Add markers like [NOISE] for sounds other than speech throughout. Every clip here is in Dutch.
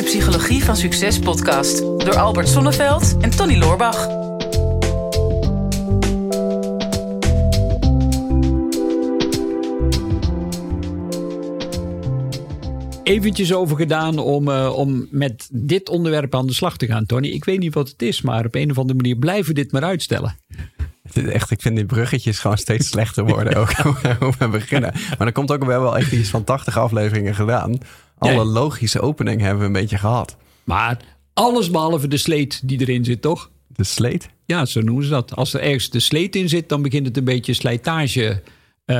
de Psychologie van Succes podcast door Albert Sonneveld en Tony Loorbach. Eventjes over gedaan om, uh, om met dit onderwerp aan de slag te gaan, Tony. Ik weet niet wat het is, maar op een of andere manier blijven we dit maar uitstellen. Echt, ik vind die bruggetjes gewoon steeds slechter worden ook [LAUGHS] hoe we beginnen. Maar er komt ook wel, wel echt iets van 80 afleveringen gedaan. Alle logische openingen hebben we een beetje gehad. Maar alles behalve de sleet die erin zit, toch? De sleet? Ja, zo noemen ze dat. Als er ergens de sleet in zit, dan begint het een beetje slijtage, uh,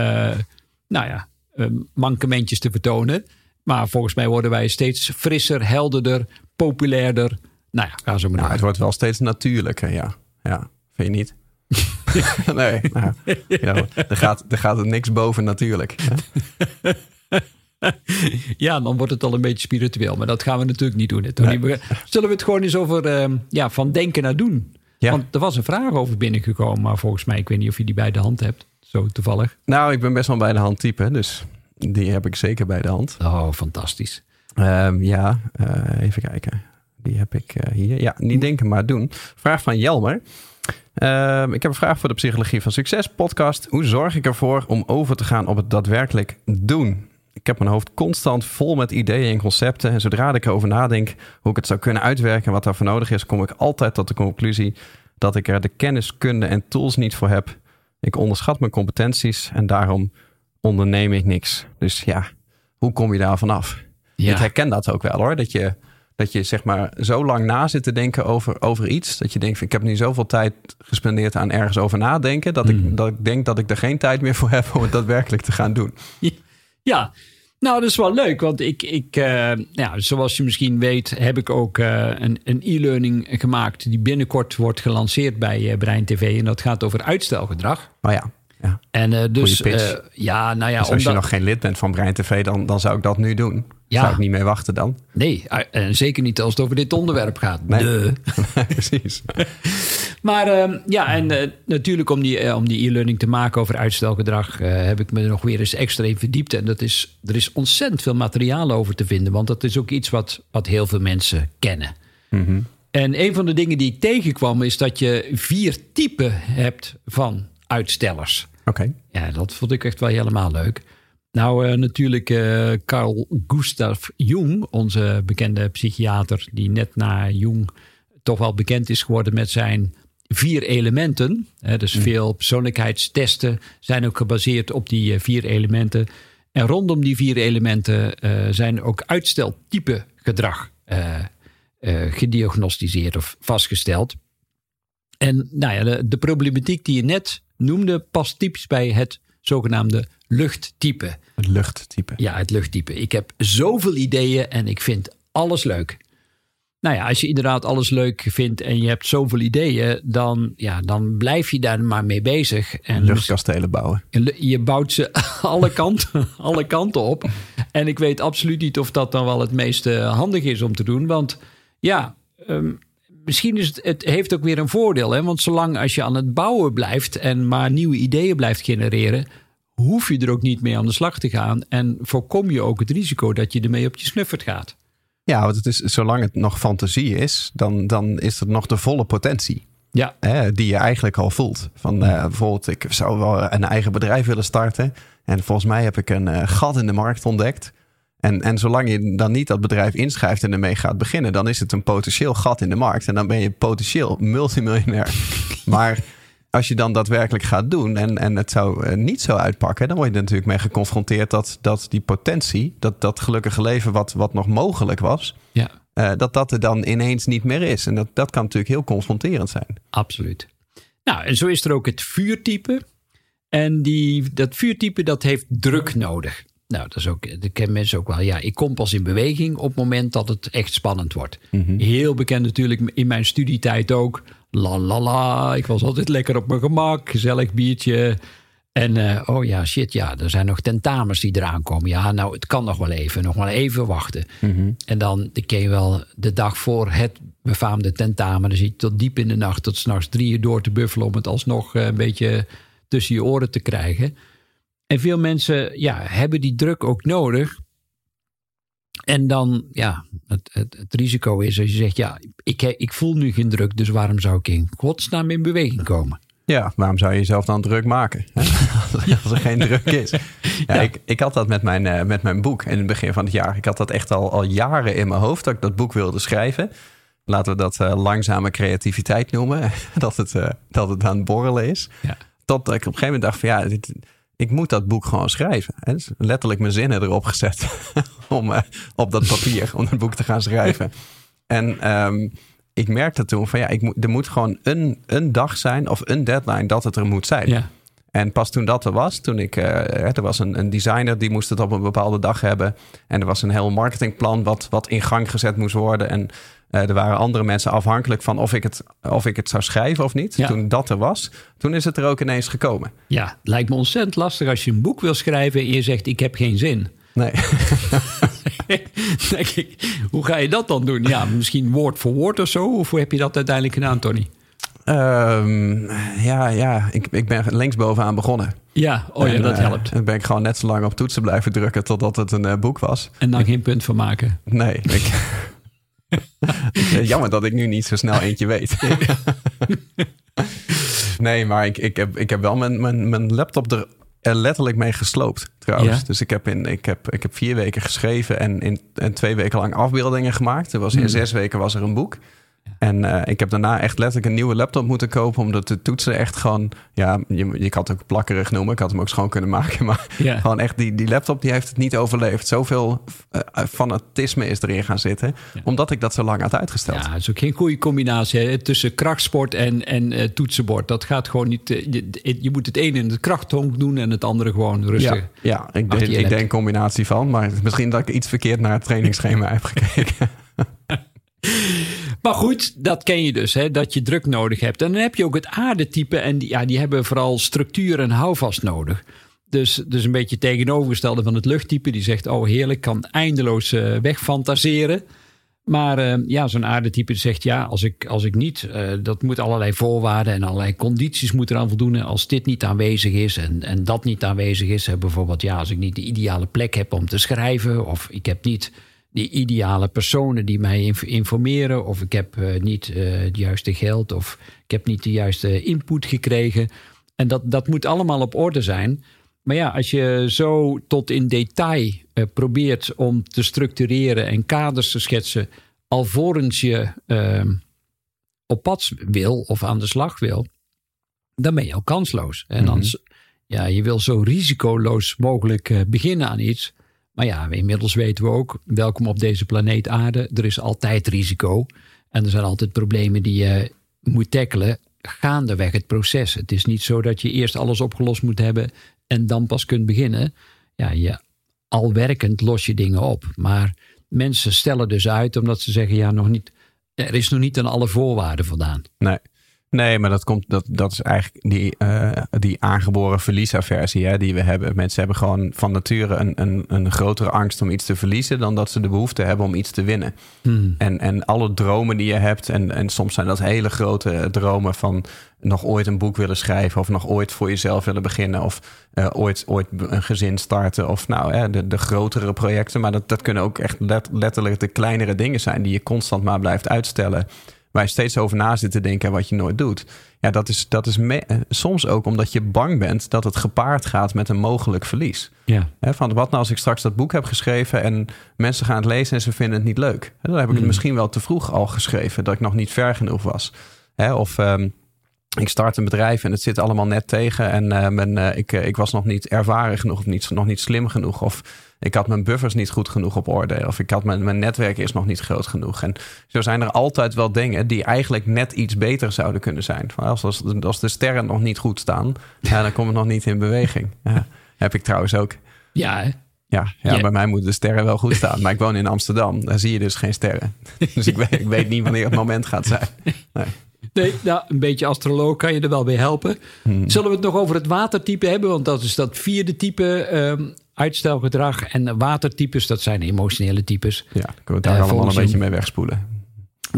nou ja, uh, mankementjes te vertonen. Maar volgens mij worden wij steeds frisser, helderder, populairder. Nou ja, ga zo maar nou, Het wordt wel steeds natuurlijker, ja. Ja, vind je niet? [LAUGHS] nee, nou, ja, er, gaat, er gaat er niks boven natuurlijk. [LAUGHS] [LAUGHS] ja, dan wordt het al een beetje spiritueel. Maar dat gaan we natuurlijk niet doen. Nee. Zullen we het gewoon eens over uh, ja, van denken naar doen? Ja. Want er was een vraag over binnengekomen. Maar volgens mij, ik weet niet of je die bij de hand hebt. Zo toevallig. Nou, ik ben best wel bij de hand type. Dus die heb ik zeker bij de hand. Oh, fantastisch. Um, ja, uh, even kijken. Die heb ik uh, hier. Ja, niet denken, maar doen. Vraag van Jelmer. Uh, ik heb een vraag voor de Psychologie van Succes podcast. Hoe zorg ik ervoor om over te gaan op het daadwerkelijk doen? Ik heb mijn hoofd constant vol met ideeën en concepten. En zodra ik erover nadenk hoe ik het zou kunnen uitwerken en wat daarvoor nodig is, kom ik altijd tot de conclusie dat ik er de kennis, kunde en tools niet voor heb. Ik onderschat mijn competenties en daarom onderneem ik niks. Dus ja, hoe kom je daar vanaf? Ja. Ik herken dat ook wel hoor. Dat je, dat je zeg maar zo lang na zit te denken over, over iets. Dat je denkt, ik heb nu zoveel tijd gespendeerd aan ergens over nadenken. Dat, ik, mm. dat ik denk dat ik er geen tijd meer voor heb om het daadwerkelijk te gaan doen. Ja, nou, dat is wel leuk, want ik, ik uh, ja, zoals je misschien weet, heb ik ook uh, een, e-learning gemaakt die binnenkort wordt gelanceerd bij uh, Brein TV. En dat gaat over uitstelgedrag. Oh ja. Ja. En dus, ja, nou ja. Dus als je nog geen lid bent van Brein TV, dan, dan zou ik dat nu doen. Ja. Zou ik niet mee wachten dan? Nee, en zeker niet als het over dit onderwerp gaat. Nee. [LAUGHS] [LAUGHS] Precies. Maar uh, ja, en uh, natuurlijk om die, om die e-learning te maken over uitstelgedrag... heb ik me er nog weer eens extra in verdiept. En dat is, er is ontzettend veel materiaal over te vinden. Want dat is ook iets wat, wat heel veel mensen kennen. Mm -hmm. En een van de dingen die ik tegenkwam... is dat je vier typen hebt van uitstellers. Oké. Ja, dat vond ik echt wel helemaal leuk. Nou, uh, natuurlijk uh, Carl Gustav Jung, onze bekende psychiater, die net na Jung toch wel bekend is geworden met zijn vier elementen. Hè, dus mm. veel persoonlijkheidstesten zijn ook gebaseerd op die uh, vier elementen. En rondom die vier elementen zijn ook uitsteltype gedrag gediagnosticeerd of vastgesteld. En nou ja, de, de problematiek die je net noemde past typisch bij het zogenaamde luchttype. Het luchttype. Ja, het luchttype. Ik heb zoveel ideeën en ik vind alles leuk. Nou ja, als je inderdaad alles leuk vindt en je hebt zoveel ideeën, dan, ja, dan blijf je daar maar mee bezig. En Luchtkastelen bouwen. Je bouwt ze [LAUGHS] alle kanten, alle kanten op. En ik weet absoluut niet of dat dan wel het meest handig is om te doen. Want ja, um, misschien is het, het heeft ook weer een voordeel. Hè? Want zolang als je aan het bouwen blijft en maar nieuwe ideeën blijft genereren, hoef je er ook niet mee aan de slag te gaan. En voorkom je ook het risico dat je ermee op je snuffert gaat. Ja, want het is, zolang het nog fantasie is, dan, dan is het nog de volle potentie. Ja. Hè, die je eigenlijk al voelt. Van uh, bijvoorbeeld, ik zou wel een eigen bedrijf willen starten. En volgens mij heb ik een uh, gat in de markt ontdekt. En, en zolang je dan niet dat bedrijf inschrijft en ermee gaat beginnen, dan is het een potentieel gat in de markt. En dan ben je potentieel multimiljonair. [LAUGHS] maar als je dan daadwerkelijk gaat doen en, en het zou eh, niet zo uitpakken, dan word je er natuurlijk mee geconfronteerd dat, dat die potentie, dat, dat gelukkige leven wat, wat nog mogelijk was, ja. Uh, dat dat er dan ineens niet meer is. En dat, dat kan natuurlijk heel confronterend zijn. Absoluut. Nou, en zo is er ook het vuurtype. En die, dat vuurtype dat heeft druk nodig. Nou, dat is ook, dat kennen mensen ook wel. Ja, ik kom pas in beweging op het moment dat het echt spannend wordt. Mhm. Heel bekend natuurlijk in mijn studietijd ook. La la la, ik was altijd lekker op mijn gemak, gezellig biertje. En uh, oh ja, shit, ja, er zijn nog tentamens die eraan komen. Ja, nou, het kan nog wel even, nog wel even wachten. Mhm. En dan ken je wel de dag voor het befaamde tentamen. Dan zit je tot diep in de nacht, tot s'nachts drie uur door te buffelen... om het alsnog uh, een beetje tussen je oren te krijgen. En veel mensen ja, hebben die druk ook nodig. En dan, ja, het, het, het, risico is als je zegt, ja, ik, ik voel nu geen druk, dus waarom zou ik in godsnaam in beweging komen? Ja, waarom zou je jezelf dan druk maken? [LAUGHS] [LAUGHS] Als er geen druk is. Ja, Ik, ik had dat met mijn, uh, met mijn boek in het begin van het jaar. Ik had dat echt al, al jaren in mijn hoofd dat ik dat boek wilde schrijven. Laten we dat uh, langzame creativiteit noemen. [LAUGHS] dat, het, uh, dat het aan het borrelen is. Ja. Totdat ik op een gegeven moment dacht van ja, dit, ik moet dat boek gewoon schrijven. Hè? Dus letterlijk mijn zinnen erop gezet [LAUGHS] om op dat papier, om het boek te gaan schrijven. En um, ik merkte toen van ja, ik moet, er moet gewoon een, een dag zijn of een deadline dat het er moet zijn. Ja. En pas toen dat er was, toen ik, uh, er was een, een, designer die moest het op een bepaalde dag hebben. En er was een heel marketingplan wat, wat in gang gezet moest worden. En uh, er waren andere mensen afhankelijk van of ik het, of ik het zou schrijven of niet. Ja. Toen dat er was, toen is het er ook ineens gekomen. Ja, lijkt me ontzettend lastig als je een boek wil schrijven en je zegt ik heb geen zin. Nee. [LAUGHS] denk ik, hoe ga je dat dan doen? Ja, misschien woord voor woord of zo? Of hoe heb je dat uiteindelijk gedaan, Tony? Um, ja, ja ik, ik ben linksbovenaan begonnen. Ja, oh ja, en, dat helpt. En ben ik gewoon net zo lang op toetsen blijven drukken totdat het een uh, boek was. En dan geen punt van maken? Nee. Ik, [LAUGHS] [LAUGHS] jammer dat ik nu niet zo snel eentje weet. [LAUGHS] nee, maar ik, ik, heb, ik heb wel mijn, mijn, mijn laptop er er letterlijk mee gesloopt trouwens. Ja? Dus ik heb, in, ik, heb, ik heb vier weken geschreven en, in, en twee weken lang afbeeldingen gemaakt. Er was, In hmm. zes weken was er een boek. En uh, ik heb daarna echt letterlijk een nieuwe laptop moeten kopen. Omdat de toetsen echt gewoon. Ja, je, je kan het ook plakkerig noemen. Ik had hem ook schoon kunnen maken. [LAUGHS] Maar gewoon echt, die, die laptop die heeft het niet overleefd. Zoveel uh, fanatisme is erin gaan zitten. Ja. Omdat ik dat zo lang had uitgesteld. Ja, het is ook geen goede combinatie hè? tussen krachtsport en, en uh, toetsenbord. Dat gaat gewoon niet. Je, je, moet het ene in de krachthonk doen en het andere gewoon rustig. Ja, ja ik, denk, ik denk een combinatie van. Maar misschien dat ik iets verkeerd naar het trainingsschema [LAUGHS] heb gekeken. [LAUGHS] Maar goed, dat ken je dus, hè, dat je druk nodig hebt. En dan heb je ook het aardetype. En die, ja, die hebben vooral structuur en houvast nodig. Dus, dus een beetje tegenovergestelde van het luchttype. Die zegt, oh heerlijk, kan eindeloos uh, wegfantaseren. Maar uh, ja, zo'n aardetype zegt, ja, als ik, als ik niet... Uh, dat moet allerlei voorwaarden en allerlei condities moeten eraan voldoen. Als dit niet aanwezig is en, en dat niet aanwezig is. Bijvoorbeeld, ja, als ik niet de ideale plek heb om te schrijven... of ik heb niet die ideale personen die mij informeren. Of ik heb uh, niet uh, het juiste geld. Of ik heb niet de juiste input gekregen. En dat, dat moet allemaal op orde zijn. Maar ja, als je zo tot in detail uh, probeert om te structureren en kaders te schetsen. alvorens je ehm, op pad wil of aan de slag wil. dan ben je al kansloos. En dan, mm -hmm. ja, je wil zo risicoloos mogelijk beginnen aan iets. Maar ja, inmiddels weten we ook, welkom op deze planeet aarde, er is altijd risico. En er zijn altijd problemen die je moet tackelen gaandeweg het proces. Het is niet zo dat je eerst alles opgelost moet hebben en dan pas kunt beginnen. Ja, al werkend los je dingen op. Maar mensen stellen dus uit omdat ze zeggen, ja, nog niet, er is nog niet aan alle voorwaarden voldaan. Nee. Nee, maar dat, komt, dat, dat is eigenlijk die, uh, die aangeboren verliesaversie hè, die we hebben. Mensen hebben gewoon van nature een, een, een grotere angst om iets te verliezen dan dat ze de behoefte hebben om iets te winnen. Hmm. En, en alle dromen die je hebt, en, en soms zijn dat hele grote dromen van nog ooit een boek willen schrijven, of nog ooit voor jezelf willen beginnen, of uh, ooit, ooit een gezin starten, of nou hè, de, de grotere projecten. Maar dat, dat kunnen ook echt let, letterlijk de kleinere dingen zijn die je constant maar blijft uitstellen waar je steeds over na zit te denken wat je nooit doet. Ja, dat is, dat is eh, soms ook omdat je bang bent dat het gepaard gaat met een mogelijk verlies. Ja. van wat nou als ik straks dat boek heb geschreven en mensen gaan het lezen en ze vinden het niet leuk. Dan heb ik het hmm. misschien wel te vroeg al geschreven, dat ik nog niet ver genoeg was. of um, ik start een bedrijf en het zit allemaal net tegen en uh, men, uh, ik, ik was nog niet ervaren genoeg of niet, nog niet slim genoeg. Of ik had mijn buffers niet goed genoeg op orde. Of ik had mijn, mijn netwerk is nog niet groot genoeg. En zo zijn er altijd wel dingen die eigenlijk net iets beter zouden kunnen zijn. Als, als, als de sterren nog niet goed staan, ja, dan kom ik nog niet in beweging. Ja, heb ik trouwens ook. Ja, hè? Ja, ja, bij mij moeten de sterren wel goed staan. Maar ik woon in Amsterdam. Daar zie je dus geen sterren. [LAUGHS] Dus ik weet, ik weet niet wanneer het moment gaat zijn. Nee. Nee, nou, een beetje astroloog kan je er wel bij helpen. Hmm. Zullen we het nog over het watertype hebben? Want dat is dat vierde type. Um, uitstelgedrag. En watertypes, dat zijn emotionele types. Ja, kunnen we het daar uh, allemaal een beetje mee wegspoelen.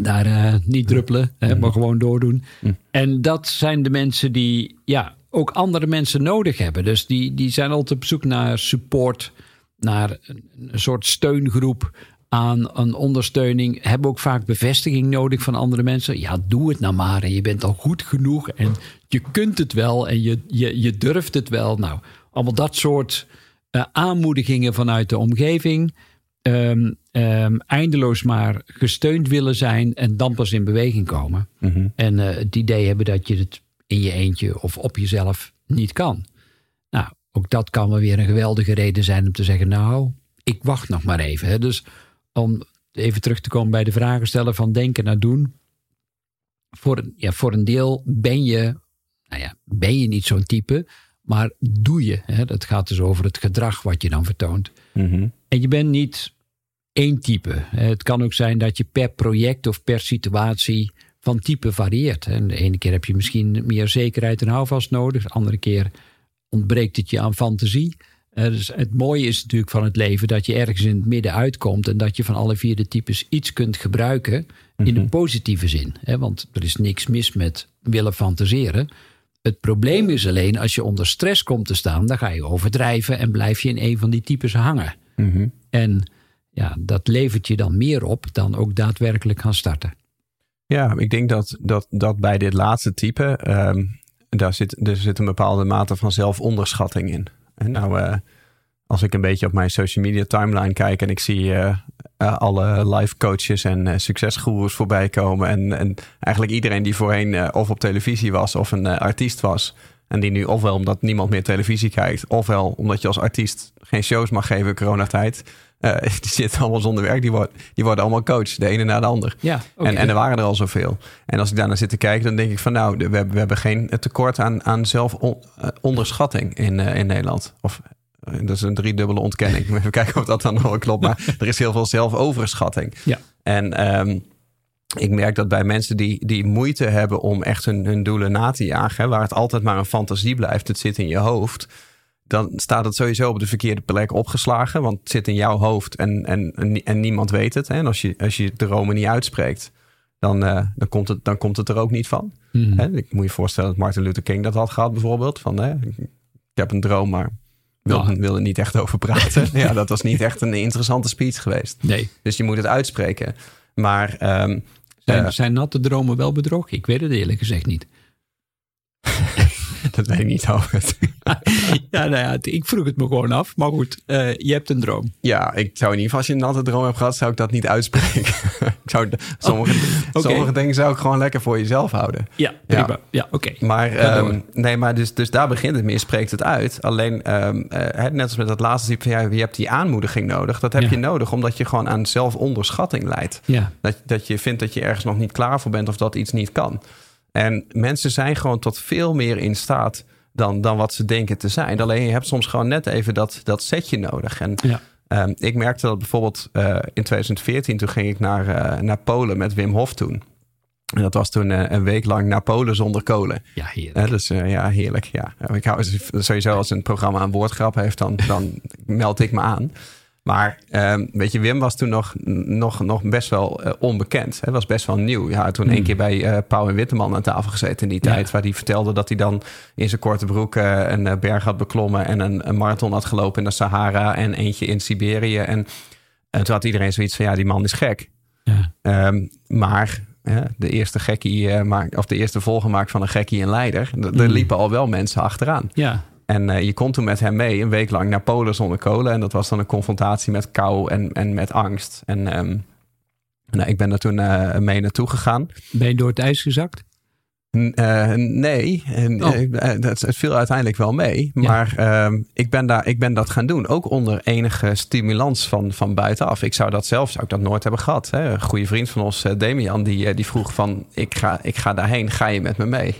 Daar uh, niet druppelen, mm. maar gewoon doordoen. Mm. En dat zijn de mensen die ja, ook andere mensen nodig hebben. Dus die, die zijn altijd op zoek naar support, naar een, een soort steungroep aan een ondersteuning hebben ook vaak bevestiging nodig van andere mensen. Ja, doe het nou maar. En je bent al goed genoeg. En je kunt het wel. En je, je, je durft het wel. Nou, allemaal dat soort uh, aanmoedigingen vanuit de omgeving. Um, um, eindeloos maar gesteund willen zijn. En dan pas in beweging komen. Mm -hmm. En uh, het idee hebben dat je het in je eentje of op jezelf niet kan. Nou, ook dat kan wel weer een geweldige reden zijn om te zeggen: Nou, ik wacht nog maar even. Hè. Dus om even terug te komen bij de vragen stellen van denken naar doen. Voor, ja, voor een deel ben je, nou ja, ben je niet zo'n type, maar doe je. Hè? Dat gaat dus over het gedrag wat je dan vertoont. Mm -hmm. En je bent niet één type. Het kan ook zijn dat je per project of per situatie van type varieert. En de ene keer heb je misschien meer zekerheid en houvast nodig, de andere keer ontbreekt het je aan fantasie. Dus het mooie is natuurlijk van het leven dat je ergens in het midden uitkomt en dat je van alle vier de types iets kunt gebruiken in mm -hmm. de positieve zin. Hè? Want er is niks mis met willen fantaseren. Het probleem is alleen als je onder stress komt te staan, dan ga je overdrijven en blijf je in een van die types hangen. Mm -hmm. En ja, dat levert je dan meer op dan ook daadwerkelijk gaan starten. Ja, ik denk dat, dat, dat bij dit laatste type, um, daar zit, er zit een bepaalde mate van zelfonderschatting in. En nou, uh, als ik een beetje op mijn social media timeline kijk en ik zie uh, uh, alle live coaches en succesgoeroes voorbij komen. En, en eigenlijk iedereen die voorheen of op televisie was of een artiest was. En die nu ofwel omdat niemand meer televisie kijkt, ofwel omdat je als artiest geen shows mag geven coronatijd. Uh, [LAUGHS] die zitten allemaal zonder werk. Die, worden, die worden allemaal coach, de ene na de ander. Ja, okay. en, en er waren er al zoveel. En als ik daarnaar zit te kijken, dan denk ik van nou, we, we hebben geen tekort aan, aan zelfonderschatting in, uh, in Nederland. Of dat is een driedubbele ontkenning. [LAUGHS] Even kijken of dat dan nog klopt. Maar [LAUGHS] er is heel veel zelfoverschatting. Ja. En um, ik merk dat bij mensen die, die moeite hebben om echt hun, hun doelen na te jagen, waar het altijd maar een fantasie blijft, het zit in je hoofd dan staat het sowieso op de verkeerde plek opgeslagen. Want het zit in jouw hoofd en, en, en, niemand weet het. Hè? En als je, als je dromen niet uitspreekt, dan, uh, dan, komt het, dan komt het er ook niet van. Mm. Hè? Ik moet je voorstellen dat Martin Luther King dat had gehad bijvoorbeeld. Van, hè, ik heb een droom, maar wil, wil er niet echt over praten. [LAUGHS] ja, dat was niet echt een interessante speech geweest. Nee. Dus je moet het uitspreken. Maar... Um, zijn, zijn natte dromen wel bedrog? Ik weet het eerlijk gezegd niet. [LAUGHS] dat weet ik niet over. [LAUGHS] ja, nou ja, ik vroeg het me gewoon af. Maar goed, uh, je hebt een droom. Ja, ik zou in ieder geval, als je een natte droom hebt gehad, zou ik dat niet uitspreken. [LAUGHS] ik zou, sommige, oh, okay. sommige dingen zou ik gewoon lekker voor jezelf houden. Ja, prima. Ja, ja oké. Okay. Maar, um, nee, maar dus, dus daar begint het mee. Je spreekt het uit. Alleen, um, uh, net als met dat laatste type van ja, je hebt die aanmoediging nodig. Dat heb ja. je nodig, omdat je gewoon aan zelfonderschatting leidt. Ja. Dat, dat je vindt dat je ergens nog niet klaar voor bent of dat iets niet kan. En mensen zijn gewoon tot veel meer in staat dan, dan wat ze denken te zijn. Alleen je hebt soms gewoon net even dat, dat setje nodig. En ja. um, ik merkte dat bijvoorbeeld uh, in 2014, toen ging ik naar, uh, naar Polen met Wim Hof toen. En dat was toen uh, een week lang naar Polen zonder kolen. Ja, heerlijk. dus ja, heerlijk. Ja. Ik hou sowieso als een programma een woordgrap heeft, dan, dan [LAUGHS] meld ik me aan. Maar um, weet je, Wim was toen nog, nog, nog best wel uh, onbekend. Hij was best wel nieuw. Ja, toen mm. één keer bij uh, Pauw en Witteman aan tafel gezeten in die tijd. Ja. Waar hij vertelde dat hij dan in zijn korte broek uh, een berg had beklommen. En een, een, marathon had gelopen in de Sahara. En eentje in Siberië. En, en toen had iedereen zoiets van, ja, die man is gek. Ja. Um, maar de eerste gekkie maakt, of de eerste volger maakt van een gekkie een leider. Mm. Er liepen al wel mensen achteraan. Ja. En uh, je kon toen met hem mee een week lang naar Polen zonder kolen. En dat was dan een confrontatie met kou en, en met angst. En um, nou, ik ben daar toen uh, mee naartoe gegaan. Ben je door het ijs gezakt? N uh, nee, oh. het viel uiteindelijk wel mee. Maar ja. uh, ik, ben daar, ik ben dat gaan doen. Ook onder enige stimulans van, van buitenaf. Ik zou dat zelf zou ik dat nooit hebben gehad. Hè. Een goede vriend van ons, Demian, die, die vroeg van... Ik ga, ik ga daarheen, ga je met me mee?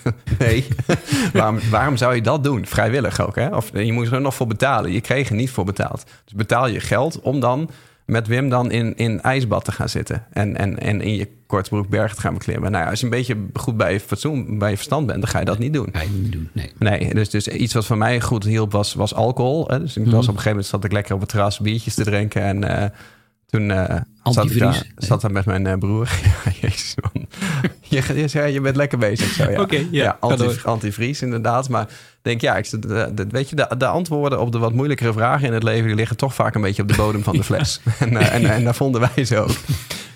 [LAUGHS] nee. [LAUGHS] waarom, waarom zou je dat doen? Vrijwillig ook, hè? Of je moest er nog voor betalen. Je kreeg er niet voor betaald. Dus betaal je geld om dan met Wim dan in, in ijsbad te gaan zitten. En, en, en in je korte broek bergen te gaan beklimmen. Nou ja, als je een beetje goed bij je, fatsoen, bij je verstand bent, dan ga je dat niet doen. Ga je niet doen, nee. Nee, dus, dus iets wat voor mij goed hielp was, was alcohol. Hè? Dus ik was mm. op een gegeven moment zat ik lekker op het terras biertjes te drinken. En uh, toen uh, zat ik daar, zat daar met mijn uh, broer. [LAUGHS] ja, jezus man. [LAUGHS] je, je, zei, je bent lekker bezig zo, ja. Ja, anti, antivries inderdaad. Maar denk, ja, ik, de- weet je, de, de antwoorden op de wat moeilijkere vragen in het leven... die liggen toch vaak een beetje op de bodem van de [LAUGHS] fles. [LAUGHS] en, eh, en, en daar vonden wij ze ook.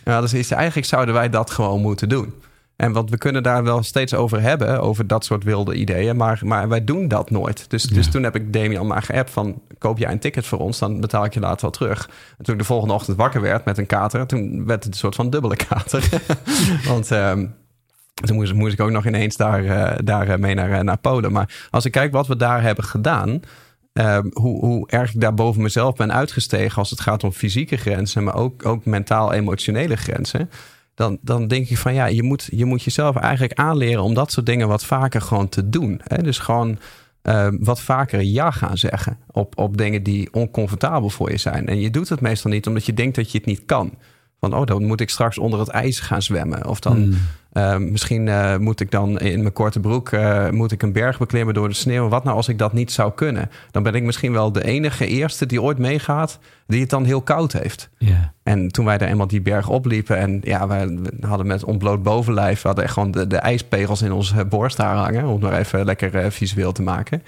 Ja, dus eigenlijk zouden wij dat gewoon moeten doen. En want we kunnen daar wel steeds over hebben, over dat soort wilde ideeën. Maar, maar wij doen dat nooit. Dus, dus toen heb ik Damian maar geappt van... koop jij een ticket voor ons, dan betaal ik je later wel terug. En toen ik de volgende ochtend wakker werd met een kater... toen werd het een soort van dubbele kater. [LAUGHS] want... ehm, toen moest, moest ik ook nog ineens daar, eh, daar eh, mee naar, eh, naar Polen. Maar als ik kijk wat we daar hebben gedaan... eh, hoe, hoe erg ik daar boven mezelf ben uitgestegen... als het gaat om fysieke grenzen... maar ook, ook mentaal-emotionele grenzen... Dan, dan denk ik van ja, je moet, je moet jezelf eigenlijk aanleren... om dat soort dingen wat vaker gewoon te doen. Hè? Dus gewoon eh, wat vaker ja gaan zeggen... Op, op dingen die oncomfortabel voor je zijn. En je doet het meestal niet omdat je denkt dat je het niet kan. Van, oh, dan moet ik straks onder het ijs gaan zwemmen. Of dan... Uh, misschien uh, moet ik dan in mijn korte broek uh, moet ik een berg beklimmen door de sneeuw. Wat nou als ik dat niet zou kunnen? Dan ben ik misschien wel de enige eerste die ooit meegaat die het dan heel koud heeft. Yeah. En toen wij daar eenmaal die berg opliepen en ja, wij hadden met ontbloot bovenlijf, we hadden echt gewoon de, de ijspegels in onze borst daar hangen, om maar even lekker visueel te maken.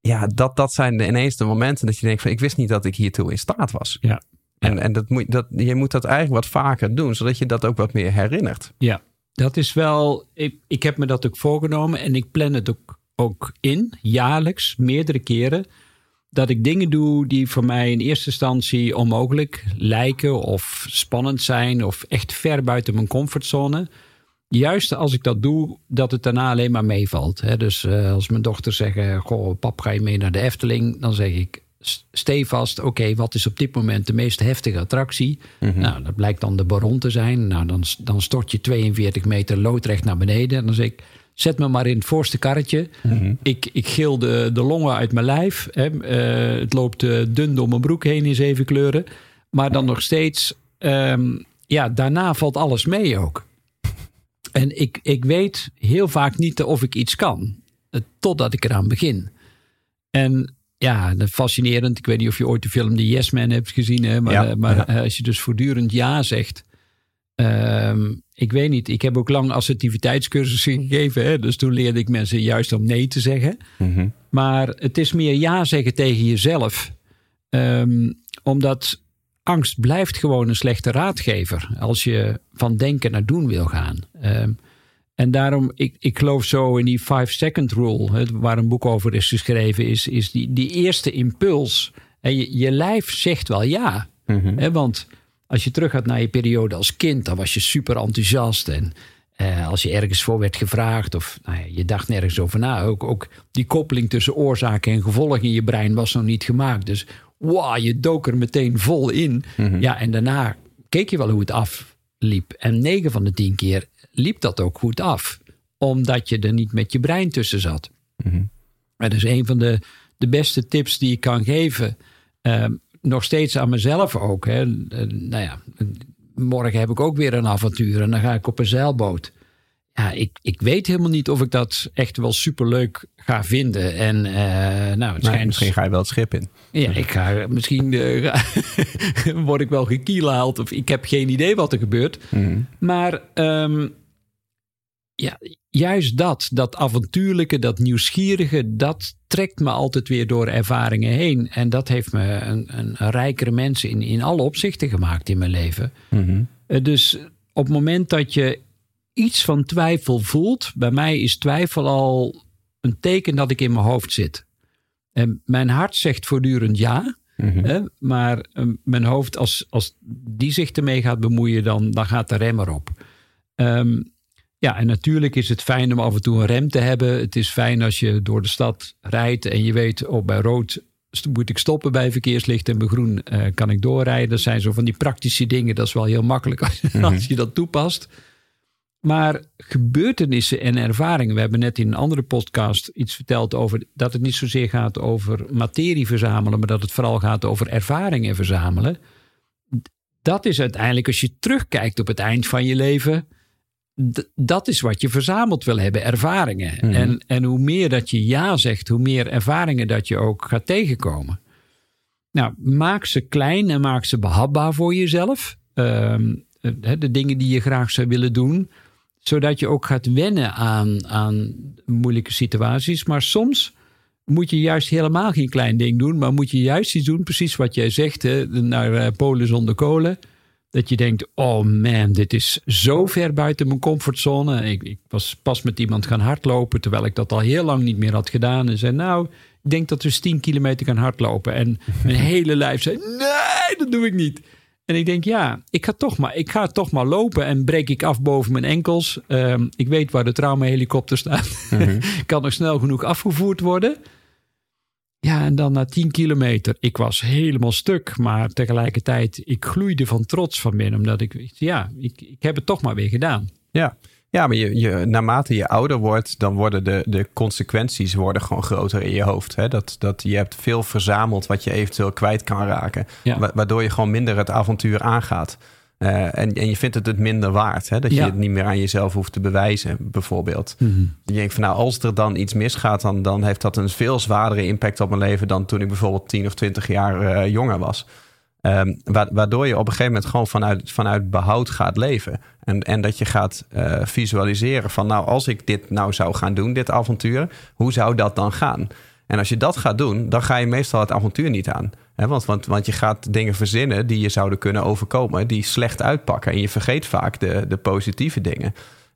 Ja, dat, dat zijn de, ineens de momenten dat je denkt van ik wist niet dat ik hiertoe in staat was. Ja. En, en dat moet, dat, je moet dat eigenlijk wat vaker doen, zodat je dat ook wat meer herinnert. Ja, dat is wel. Ik, heb me dat ook voorgenomen en ik plan het ook, ook in, jaarlijks, meerdere keren. Dat ik dingen doe die voor mij in eerste instantie onmogelijk lijken of spannend zijn of echt ver buiten mijn comfortzone. Juist als ik dat doe, dat het daarna alleen maar meevalt. Dus uh, als mijn dochter zeggen: Goh, pap, ga je mee naar de Efteling? Dan zeg ik: stevast, oké, okay, wat is op dit moment de meest heftige attractie? Mm -hmm. Nou, dat blijkt dan de Baron te zijn. Nou, dan, dan stort je 42 meter loodrecht naar beneden. En dan zeg ik, zet me maar in het voorste karretje. Mm -hmm. ik, ik geel de, de longen uit mijn lijf. Hè. Uh, het loopt uh, dun door mijn broek heen in zeven kleuren. Maar dan nog steeds, um, ja, daarna valt alles mee ook. En ik, ik weet heel vaak niet of ik iets kan. Totdat ik eraan begin. En ja, fascinerend. Ik weet niet of je ooit de film The Yes Man hebt gezien. Hè? Maar, ja, maar ja. als je dus voortdurend ja zegt. Um, ik weet niet. Ik heb ook lang assertiviteitscursussen gegeven. Hè? Dus toen leerde ik mensen juist om nee te zeggen. Mm -hmm. Maar het is meer ja zeggen tegen jezelf. Um, omdat angst blijft gewoon een slechte raadgever. Als je van denken naar doen wil gaan. Um, en daarom, ik, ik geloof zo in die five second rule, hè, waar een boek over is geschreven, is, is die, die eerste impuls. En je, je lijf zegt wel ja. Mm -hmm. hè, want als je terug gaat naar je periode als kind, dan was je super enthousiast. En eh, als je ergens voor werd gevraagd, of nou ja, je dacht nergens over na. Ook, ook die koppeling tussen oorzaken en gevolgen in je brein was nog niet gemaakt. Dus wow, je dook er meteen vol in. Mm -hmm. Ja, en daarna keek je wel hoe het afliep. En negen van de tien keer liep dat ook goed af. Omdat je er niet met je brein tussen zat. Mm -hmm. En dat is een van de, de beste tips die ik kan geven. Uh, nog steeds aan mezelf ook. Hè. Uh, nou ja, morgen heb ik ook weer een avontuur en dan ga ik op een zeilboot. Ja, ik, ik weet helemaal niet of ik dat echt wel superleuk ga vinden. En, uh, nou, het schijnt... Misschien ga je wel het schip in. Ja, ik ga, misschien uh, [LAUGHS] word ik wel gekielhaald of ik heb geen idee wat er gebeurt. Mm. Maar um, ja, juist dat, dat avontuurlijke, dat nieuwsgierige, dat trekt me altijd weer door ervaringen heen. En dat heeft me een, een, een rijkere mens in, in alle opzichten gemaakt in mijn leven. Mm -hmm. uh, dus op het moment dat je iets van twijfel voelt, bij mij is twijfel al een teken dat ik in mijn hoofd zit. En mijn hart zegt voortdurend ja. Mm -hmm. hè, maar uh, mijn hoofd, als, als die zich ermee gaat bemoeien, dan, dan gaat de rem erop. Um, ja, en natuurlijk is het fijn om af en toe een rem te hebben. Het is fijn als je door de stad rijdt en je weet, oh, bij rood moet ik stoppen bij verkeerslicht en bij groen uh, kan ik doorrijden. Dat zijn zo van die praktische dingen. Dat is wel heel makkelijk als, mm -hmm. als je dat toepast. Maar gebeurtenissen en ervaringen. We hebben net in een andere podcast iets verteld over dat het niet zozeer gaat over materie verzamelen, maar dat het vooral gaat over ervaringen verzamelen. Dat is uiteindelijk, als je terugkijkt op het eind van je leven, dat is wat je verzameld wil hebben, ervaringen. Mm. En, en hoe meer dat je ja zegt, hoe meer ervaringen dat je ook gaat tegenkomen. Nou, maak ze klein en maak ze behapbaar voor jezelf. Um, de dingen die je graag zou willen doen. Zodat je ook gaat wennen aan, aan moeilijke situaties. Maar soms moet je juist helemaal geen klein ding doen. Maar moet je juist iets doen, precies wat jij zegt, hè, naar uh, Polen zonder kolen. Dat je denkt, oh man, dit is zo ver buiten mijn comfortzone. Ik, ik, was pas met iemand gaan hardlopen, terwijl ik dat al heel lang niet meer had gedaan. En zei, nou, ik denk dat we eens 10 kilometer gaan hardlopen. En mijn [LAUGHS] hele lijf zei, nee, dat doe ik niet. En ik denk, ja, ik ga toch maar, ik ga toch maar lopen en breek ik af boven mijn enkels. Um, ik weet waar de traumahelikopter staat. -hmm. [LAUGHS] kan nog snel genoeg afgevoerd worden. Ja, en dan na 10 kilometer, ik was helemaal stuk, maar tegelijkertijd, ik gloeide van trots van binnen, omdat ik, ja, ik, ik heb het toch maar weer gedaan. Ja, ja maar je, je, naarmate je ouder wordt, dan worden de, de consequenties worden gewoon groter in je hoofd. Hè? Dat, dat je hebt veel verzameld wat je eventueel kwijt kan raken, ja. waardoor je gewoon minder het avontuur aangaat. Uh, en, en je vindt het het minder waard. Hè? Dat je het niet meer aan jezelf hoeft te bewijzen, bijvoorbeeld. Mm -hmm. Je denkt van nou, als er dan iets misgaat, dan, dan heeft dat een veel zwaardere impact op mijn leven dan toen ik bijvoorbeeld 10 of 20 jaar uh, jonger was. Um, waardoor je op een gegeven moment gewoon vanuit, vanuit behoud gaat leven. En, en dat je gaat uh, visualiseren van nou, als ik dit nou zou gaan doen, dit avontuur, hoe zou dat dan gaan? En als je dat gaat doen, dan ga je meestal het avontuur niet aan. Want, want, want je gaat dingen verzinnen die je zouden kunnen overkomen, die slecht uitpakken. En je vergeet vaak de, de positieve dingen.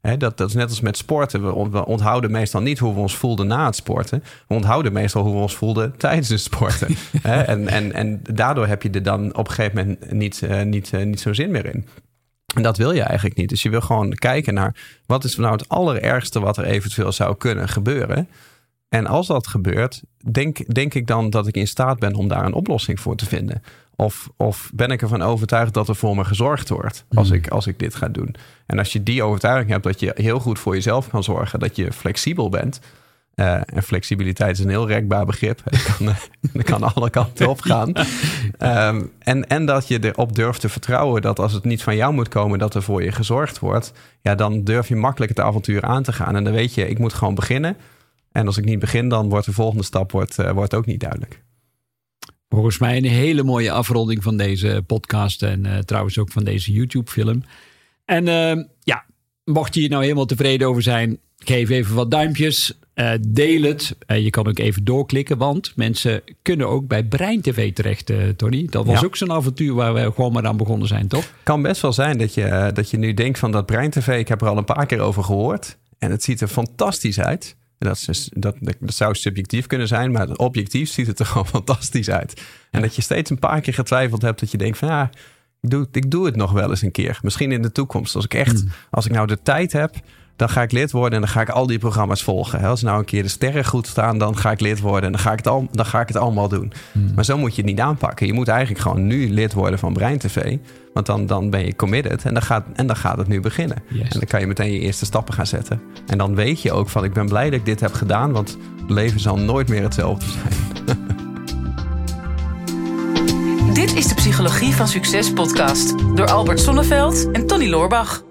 He, dat, dat is net als met sporten. We, we, onthouden meestal niet hoe we ons voelden na het sporten. We onthouden meestal hoe we ons voelden tijdens het sporten. [LAUGHS] He, en, en, en daardoor heb je er dan op een gegeven moment niet, uh, niet, uh, niet zo'n zin meer in. En dat wil je eigenlijk niet. Dus je wil gewoon kijken naar wat is nou het allerergste wat er eventueel zou kunnen gebeuren. En als dat gebeurt, denk, denk ik dan dat ik in staat ben om daar een oplossing voor te vinden. Of, of ben ik ervan overtuigd dat er voor me gezorgd wordt als, ik, als ik dit ga doen. En als je die overtuiging hebt dat je heel goed voor jezelf kan zorgen, dat je flexibel bent. Uh, en flexibiliteit is een heel rekbaar begrip. Dat kan, [LAUGHS] dat kan alle kanten op gaan. Um, en, en dat je erop durft te vertrouwen dat als het niet van jou moet komen, dat er voor je gezorgd wordt. Ja, dan durf je makkelijk het avontuur aan te gaan. En dan weet je, ik moet gewoon beginnen. En als ik niet begin, dan wordt de volgende stap wordt, uh, wordt ook niet duidelijk. Volgens mij een hele mooie afronding van deze podcast en uh, trouwens ook van deze YouTube-film. En uh, ja, mocht je hier nou helemaal tevreden over zijn, geef even wat duimpjes. deel het. je kan ook even doorklikken, want mensen kunnen ook bij Brein TV terecht, Tony. Dat was ja. ook zo'n avontuur waar we gewoon maar aan begonnen zijn, toch? Kan best wel zijn dat je, dat je nu denkt van dat Brein TV, ik heb er al een paar keer over gehoord. En het ziet er fantastisch uit. Dat, is, dus, dat, dat zou subjectief kunnen zijn, maar objectief ziet het er [LAUGHS] gewoon fantastisch uit. En dat je steeds een paar keer getwijfeld hebt dat je denkt van ja, ik doe, ik doe het nog wel eens een keer. Misschien in de toekomst. Als ik echt, als ik nou de tijd heb, dan ga ik lid worden en dan ga ik al die programma's volgen. Als nou een keer de sterren goed staan, dan ga ik lid worden en dan ga ik het, al, dan ga ik het allemaal doen. Hmm. Maar zo moet je het niet aanpakken. Je moet eigenlijk gewoon nu lid worden van Brein TV. Want dan, dan ben je committed en dan gaat, en dan gaat het nu beginnen. Yes. En dan kan je meteen je eerste stappen gaan zetten. En dan weet je ook van ik ben blij dat ik dit heb gedaan, want het leven zal nooit meer hetzelfde zijn. [LAUGHS] Dit is de Psychologie van Succes podcast door Albert Sonneveld en Tony Loorbach.